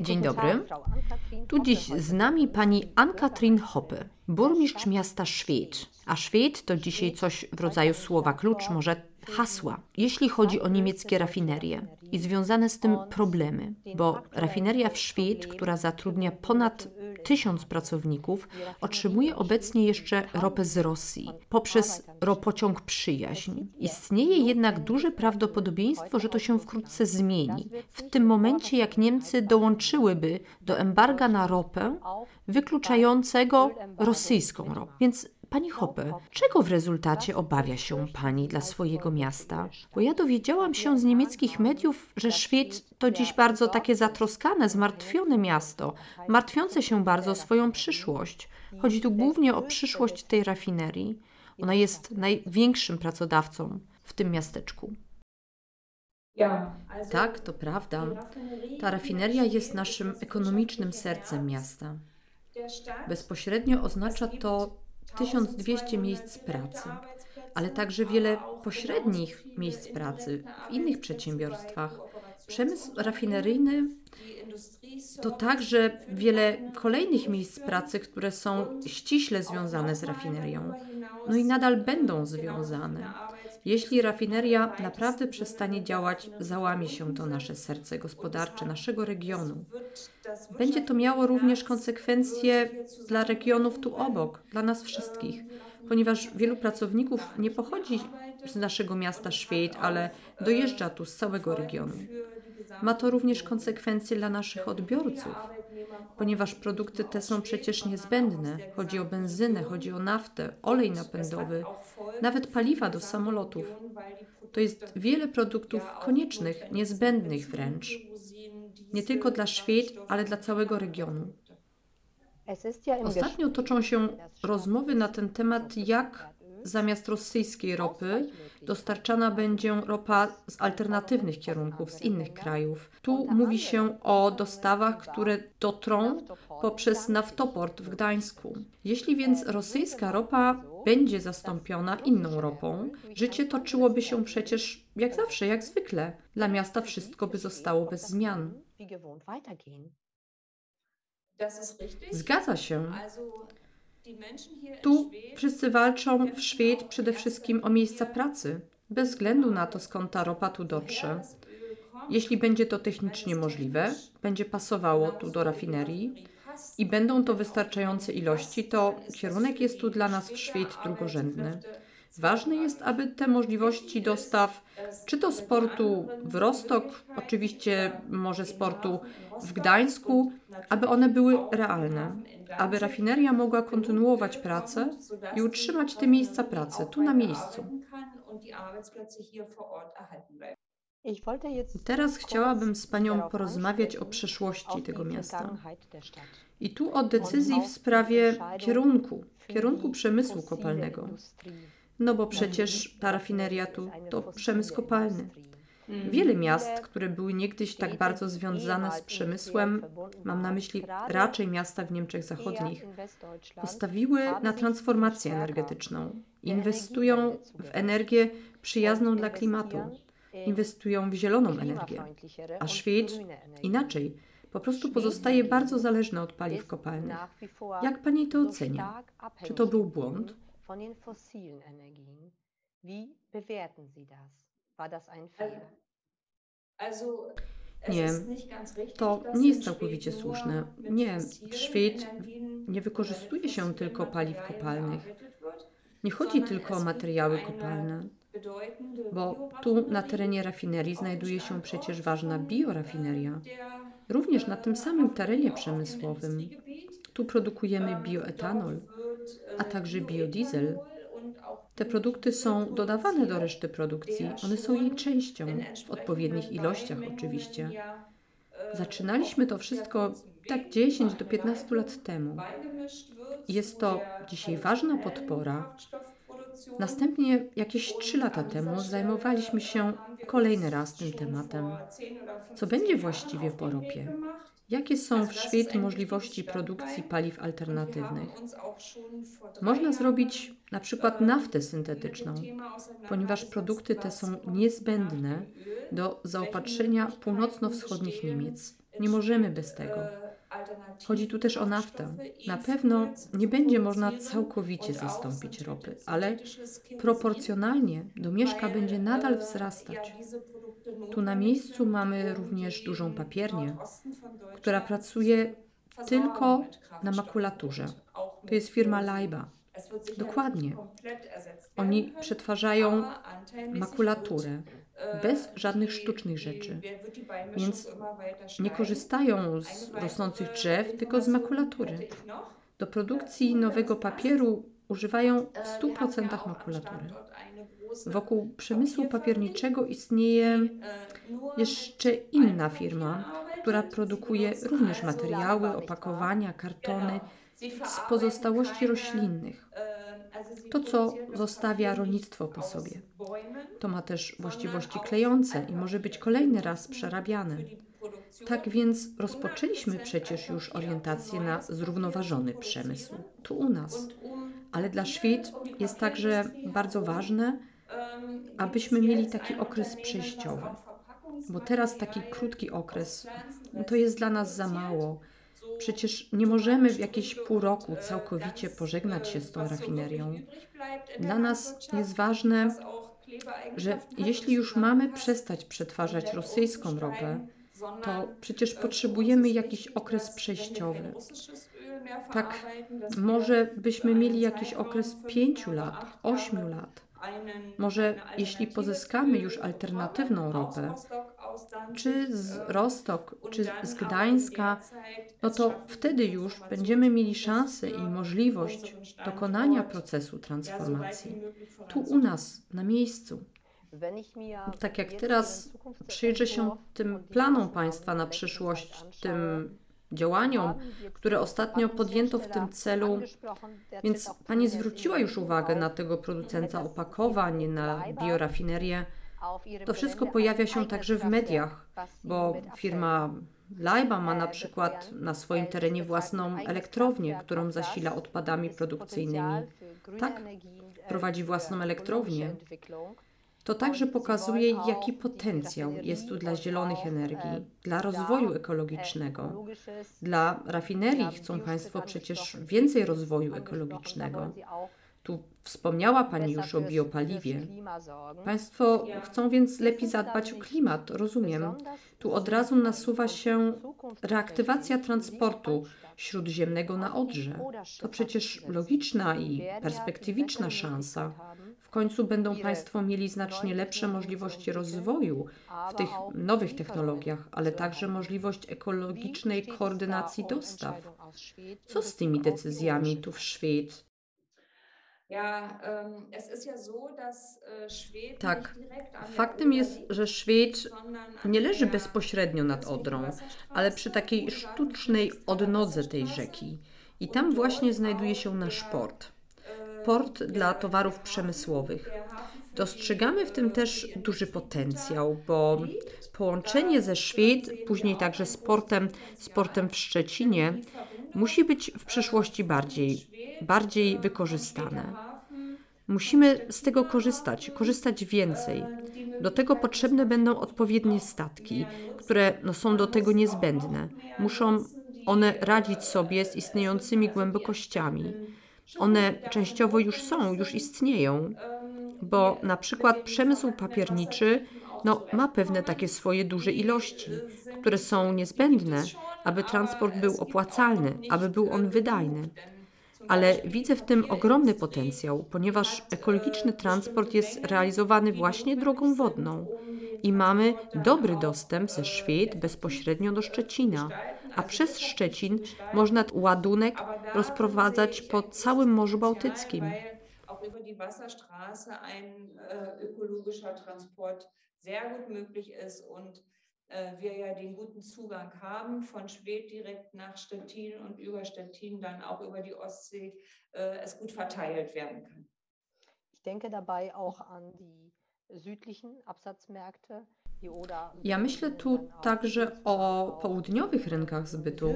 Dzień dobry. Tu dziś z nami pani Ann-Kathrin Hoppe, burmistrz miasta Szwed. A Szwed to dzisiaj coś w rodzaju słowa klucz, może hasła, jeśli chodzi o niemieckie rafinerie i związane z tym problemy, bo rafineria w Szwed, która zatrudnia ponad tysiąc pracowników, otrzymuje obecnie jeszcze ropę z Rosji poprzez ropociąg Przyjaźń. Istnieje jednak duże prawdopodobieństwo, że to się wkrótce zmieni. W tym momencie, jak Niemcy dołączyłyby do embarga na ropę, wykluczającego rosyjską ropę. Więc Pani Hoppe, czego w rezultacie obawia się Pani dla swojego miasta? Bo ja dowiedziałam się z niemieckich mediów, że Szwed to dziś bardzo takie zatroskane, zmartwione miasto, martwiące się bardzo o swoją przyszłość. Chodzi tu głównie o przyszłość tej rafinerii. Ona jest największym pracodawcą w tym miasteczku. Tak, to prawda. Ta rafineria jest naszym ekonomicznym sercem miasta. Bezpośrednio oznacza to 1200 miejsc pracy, ale także wiele pośrednich miejsc pracy w innych przedsiębiorstwach. Przemysł rafineryjny to także wiele kolejnych miejsc pracy, które są ściśle związane z rafinerią. No i nadal będą związane. Jeśli rafineria naprawdę przestanie działać, załamie się to nasze serce gospodarcze, naszego regionu. Będzie to miało również konsekwencje dla regionów tu obok, dla nas wszystkich, ponieważ wielu pracowników nie pochodzi z naszego miasta Szwed, ale dojeżdża tu z całego regionu. Ma to również konsekwencje dla naszych odbiorców, ponieważ produkty te są przecież niezbędne. Chodzi o benzynę, chodzi o naftę, olej napędowy, nawet paliwa do samolotów. To jest wiele produktów koniecznych, niezbędnych wręcz. Nie tylko dla Szwed, ale dla całego regionu. Ostatnio toczą się rozmowy na ten temat, jak zamiast rosyjskiej ropy dostarczana będzie ropa z alternatywnych kierunków, z innych krajów. Tu mówi się o dostawach, które dotrą poprzez naftoport w Gdańsku. Jeśli więc rosyjska ropa będzie zastąpiona inną ropą, życie toczyłoby się przecież jak zawsze, jak zwykle. Dla miasta wszystko by zostało bez zmian. Zgadza się. Tu wszyscy walczą w Szwed przede wszystkim o miejsca pracy, bez względu na to, skąd ta ropa tu dotrze. Jeśli będzie to technicznie możliwe, będzie pasowało tu do rafinerii i będą to wystarczające ilości, to kierunek jest tu dla nas w Szwed drugorzędny. Ważne jest, aby te możliwości dostaw, czy to sportu w Rostok, oczywiście może sportu w Gdańsku, aby one były realne, aby rafineria mogła kontynuować pracę i utrzymać te miejsca pracy tu na miejscu. Teraz chciałabym z Panią porozmawiać o przyszłości tego miasta. I tu o decyzji w sprawie kierunku, kierunku przemysłu kopalnego. No bo przecież ta rafineria tu to przemysł kopalny. Wiele miast, które były niegdyś tak bardzo związane z przemysłem, mam na myśli raczej miasta w Niemczech Zachodnich, postawiły na transformację energetyczną. Inwestują w energię przyjazną dla klimatu, inwestują w zieloną energię. A Szwed inaczej, po prostu pozostaje bardzo zależny od paliw kopalnych. Jak pani to ocenia? Czy to był błąd? Von den fossilen Energien. Wie bewerten Sie das? War das ein Fehler? Nie, to nie jest całkowicie słuszne. Nie, w Szwed nie wykorzystuje się tylko paliw kopalnych. Nie chodzi tylko o materiały kopalne, bo tu na terenie rafinerii znajduje się przecież ważna biorafineria. Również na tym samym terenie przemysłowym. Tu produkujemy bioetanol, a także biodiesel. Te produkty są dodawane do reszty produkcji, one są jej częścią, w odpowiednich ilościach oczywiście. Zaczynaliśmy to wszystko tak 10 do 15 lat temu. Jest to dzisiaj ważna podpora. Następnie jakieś 3 lata temu zajmowaliśmy się kolejny raz tym tematem. Co będzie właściwie po ropie? Jakie są w Szwecji możliwości produkcji paliw alternatywnych? Można zrobić na przykład naftę syntetyczną, ponieważ produkty te są niezbędne do zaopatrzenia północno-wschodnich Niemiec. Nie możemy bez tego. Chodzi tu też o naftę. Na pewno nie będzie można całkowicie zastąpić ropy, ale proporcjonalnie domieszka będzie nadal wzrastać. Tu na miejscu mamy również dużą papiernię, która pracuje tylko na makulaturze. To jest firma Laiba. Dokładnie. Oni przetwarzają makulaturę bez żadnych sztucznych rzeczy. Więc nie korzystają z rosnących drzew, tylko z makulatury. Do produkcji nowego papieru używają w 100% makulatury. Wokół przemysłu papierniczego istnieje jeszcze inna firma, która produkuje również materiały, opakowania, kartony z pozostałości roślinnych. To, co zostawia rolnictwo po sobie. To ma też właściwości klejące i może być kolejny raz przerabiane. Tak więc rozpoczęliśmy przecież już orientację na zrównoważony przemysł, tu u nas. Ale dla świat jest także bardzo ważne, abyśmy mieli taki okres przejściowy. Bo teraz taki krótki okres to jest dla nas za mało. Przecież nie możemy w jakieś pół roku całkowicie pożegnać się z tą rafinerią. Dla nas jest ważne, że jeśli już mamy przestać przetwarzać rosyjską ropę, to przecież potrzebujemy jakiś okres przejściowy. Tak, może byśmy mieli jakiś okres pięciu lat, ośmiu lat. Może jeśli pozyskamy już alternatywną ropę, czy z Rostok, czy z Gdańska, no to wtedy już będziemy mieli szansę i możliwość dokonania procesu transformacji tu u nas, na miejscu. Tak jak teraz przyjrzę się tym planom państwa na przyszłość, tym działaniom, które ostatnio podjęto w tym celu. Więc Pani zwróciła już uwagę na tego producenta opakowań, na biorafinerię. To wszystko pojawia się także w mediach, bo firma Lajba ma na przykład na swoim terenie własną elektrownię, którą zasila odpadami produkcyjnymi. Tak, prowadzi własną elektrownię. To także pokazuje, jaki potencjał jest tu dla zielonych energii, dla rozwoju ekologicznego. Dla rafinerii chcą Państwo przecież więcej rozwoju ekologicznego. Tu wspomniała Pani już o biopaliwie. Państwo chcą więc lepiej zadbać o klimat, rozumiem. Tu od razu nasuwa się reaktywacja transportu śródziemnego na Odrze. To przecież logiczna i perspektywiczna szansa. W końcu będą Państwo mieli znacznie lepsze możliwości rozwoju w tych nowych technologiach, ale także możliwość ekologicznej koordynacji dostaw. Co z tymi decyzjami tu w Szwed? Tak, faktem jest, że Szwed nie leży bezpośrednio nad Odrą, ale przy takiej sztucznej odnodze tej rzeki. I tam właśnie znajduje się nasz port port dla towarów przemysłowych. Dostrzegamy w tym też duży potencjał, bo połączenie ze Szwed, później także z portem, z portem w Szczecinie, musi być w przyszłości bardziej, bardziej wykorzystane. Musimy z tego korzystać, korzystać więcej. Do tego potrzebne będą odpowiednie statki, które no, są do tego niezbędne. Muszą one radzić sobie z istniejącymi głębokościami. One częściowo już są, już istnieją, bo na przykład przemysł papierniczy no, ma pewne takie swoje duże ilości, które są niezbędne, aby transport był opłacalny, aby był on wydajny. Ale widzę w tym ogromny potencjał, ponieważ ekologiczny transport jest realizowany właśnie drogą wodną i mamy dobry dostęp ze Szwed bezpośrednio do Szczecina a przez Szczecin można ładunek rozprowadzać po całym Morzu Bałtyckim. sehr gut möglich ist und äh, wir ja den guten Zugang haben von Schwedt direkt nach Stettin und über Stettin dann auch über die Ostsee äh, es gut verteilt werden kann. Ich denke dabei auch an die südlichen Absatzmärkte, ja myślę tu także o południowych rynkach zbytu.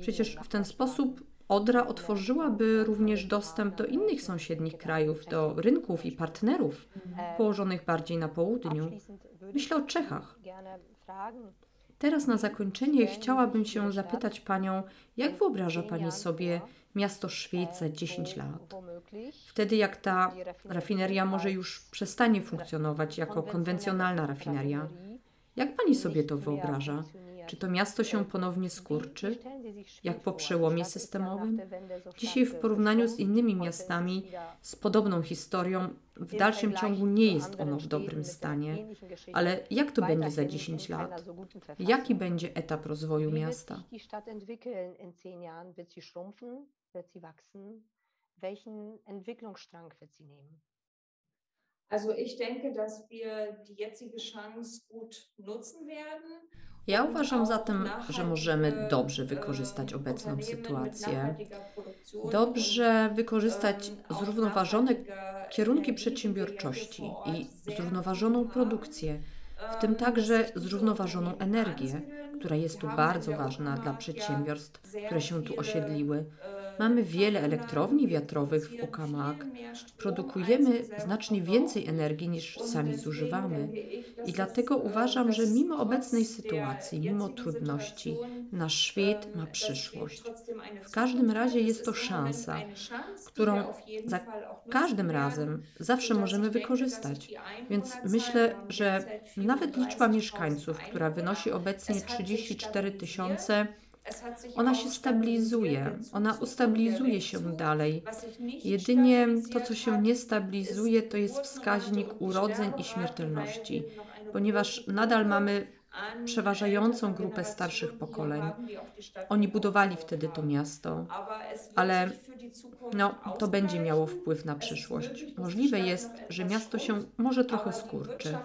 Przecież w ten sposób Odra otworzyłaby również dostęp do innych sąsiednich krajów, do rynków i partnerów położonych bardziej na południu. Myślę o Czechach. Teraz na zakończenie chciałabym się zapytać Panią, jak wyobraża Pani sobie miasto Szwecji za 10 lat? Wtedy jak ta rafineria może już przestanie funkcjonować jako konwencjonalna rafineria. Jak Pani sobie to wyobraża? Czy to miasto się ponownie skurczy, jak po przełomie systemowym? Dzisiaj w porównaniu z innymi miastami z podobną historią, w dalszym ciągu nie jest ono w dobrym stanie. Ale jak to będzie za 10 lat? Jaki będzie etap rozwoju miasta? Welchen Entwicklungsstrang wird sie nehmen? Also ich denke, dass wir die jetzige Chance gut nutzen werden. Ja uważam zatem, że możemy dobrze wykorzystać obecną sytuację, dobrze wykorzystać zrównoważone kierunki przedsiębiorczości i zrównoważoną produkcję, w tym także zrównoważoną energię, która jest tu bardzo ważna dla przedsiębiorstw, które się tu osiedliły. Mamy wiele elektrowni wiatrowych w Uckermark. Produkujemy znacznie więcej energii niż sami zużywamy. I dlatego uważam, że mimo obecnej sytuacji, mimo trudności, nasz świat ma przyszłość. W każdym razie jest to szansa, którą za każdym razem zawsze możemy wykorzystać. Więc myślę, że nawet liczba mieszkańców, która wynosi obecnie 34 tysiące, ona się stabilizuje, ona ustabilizuje się dalej. Jedynie to, co się nie stabilizuje, to jest wskaźnik urodzeń i śmiertelności, ponieważ nadal mamy przeważającą grupę starszych pokoleń. Oni budowali wtedy to miasto, ale no, to będzie miało wpływ na przyszłość. Możliwe jest, że miasto się może trochę skurczy,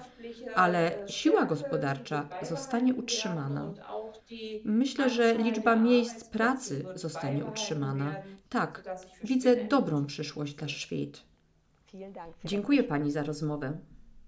ale siła gospodarcza zostanie utrzymana. Myślę, że liczba miejsc pracy zostanie utrzymana. Tak, widzę dobrą przyszłość dla Szwed. Dziękuję Pani za rozmowę.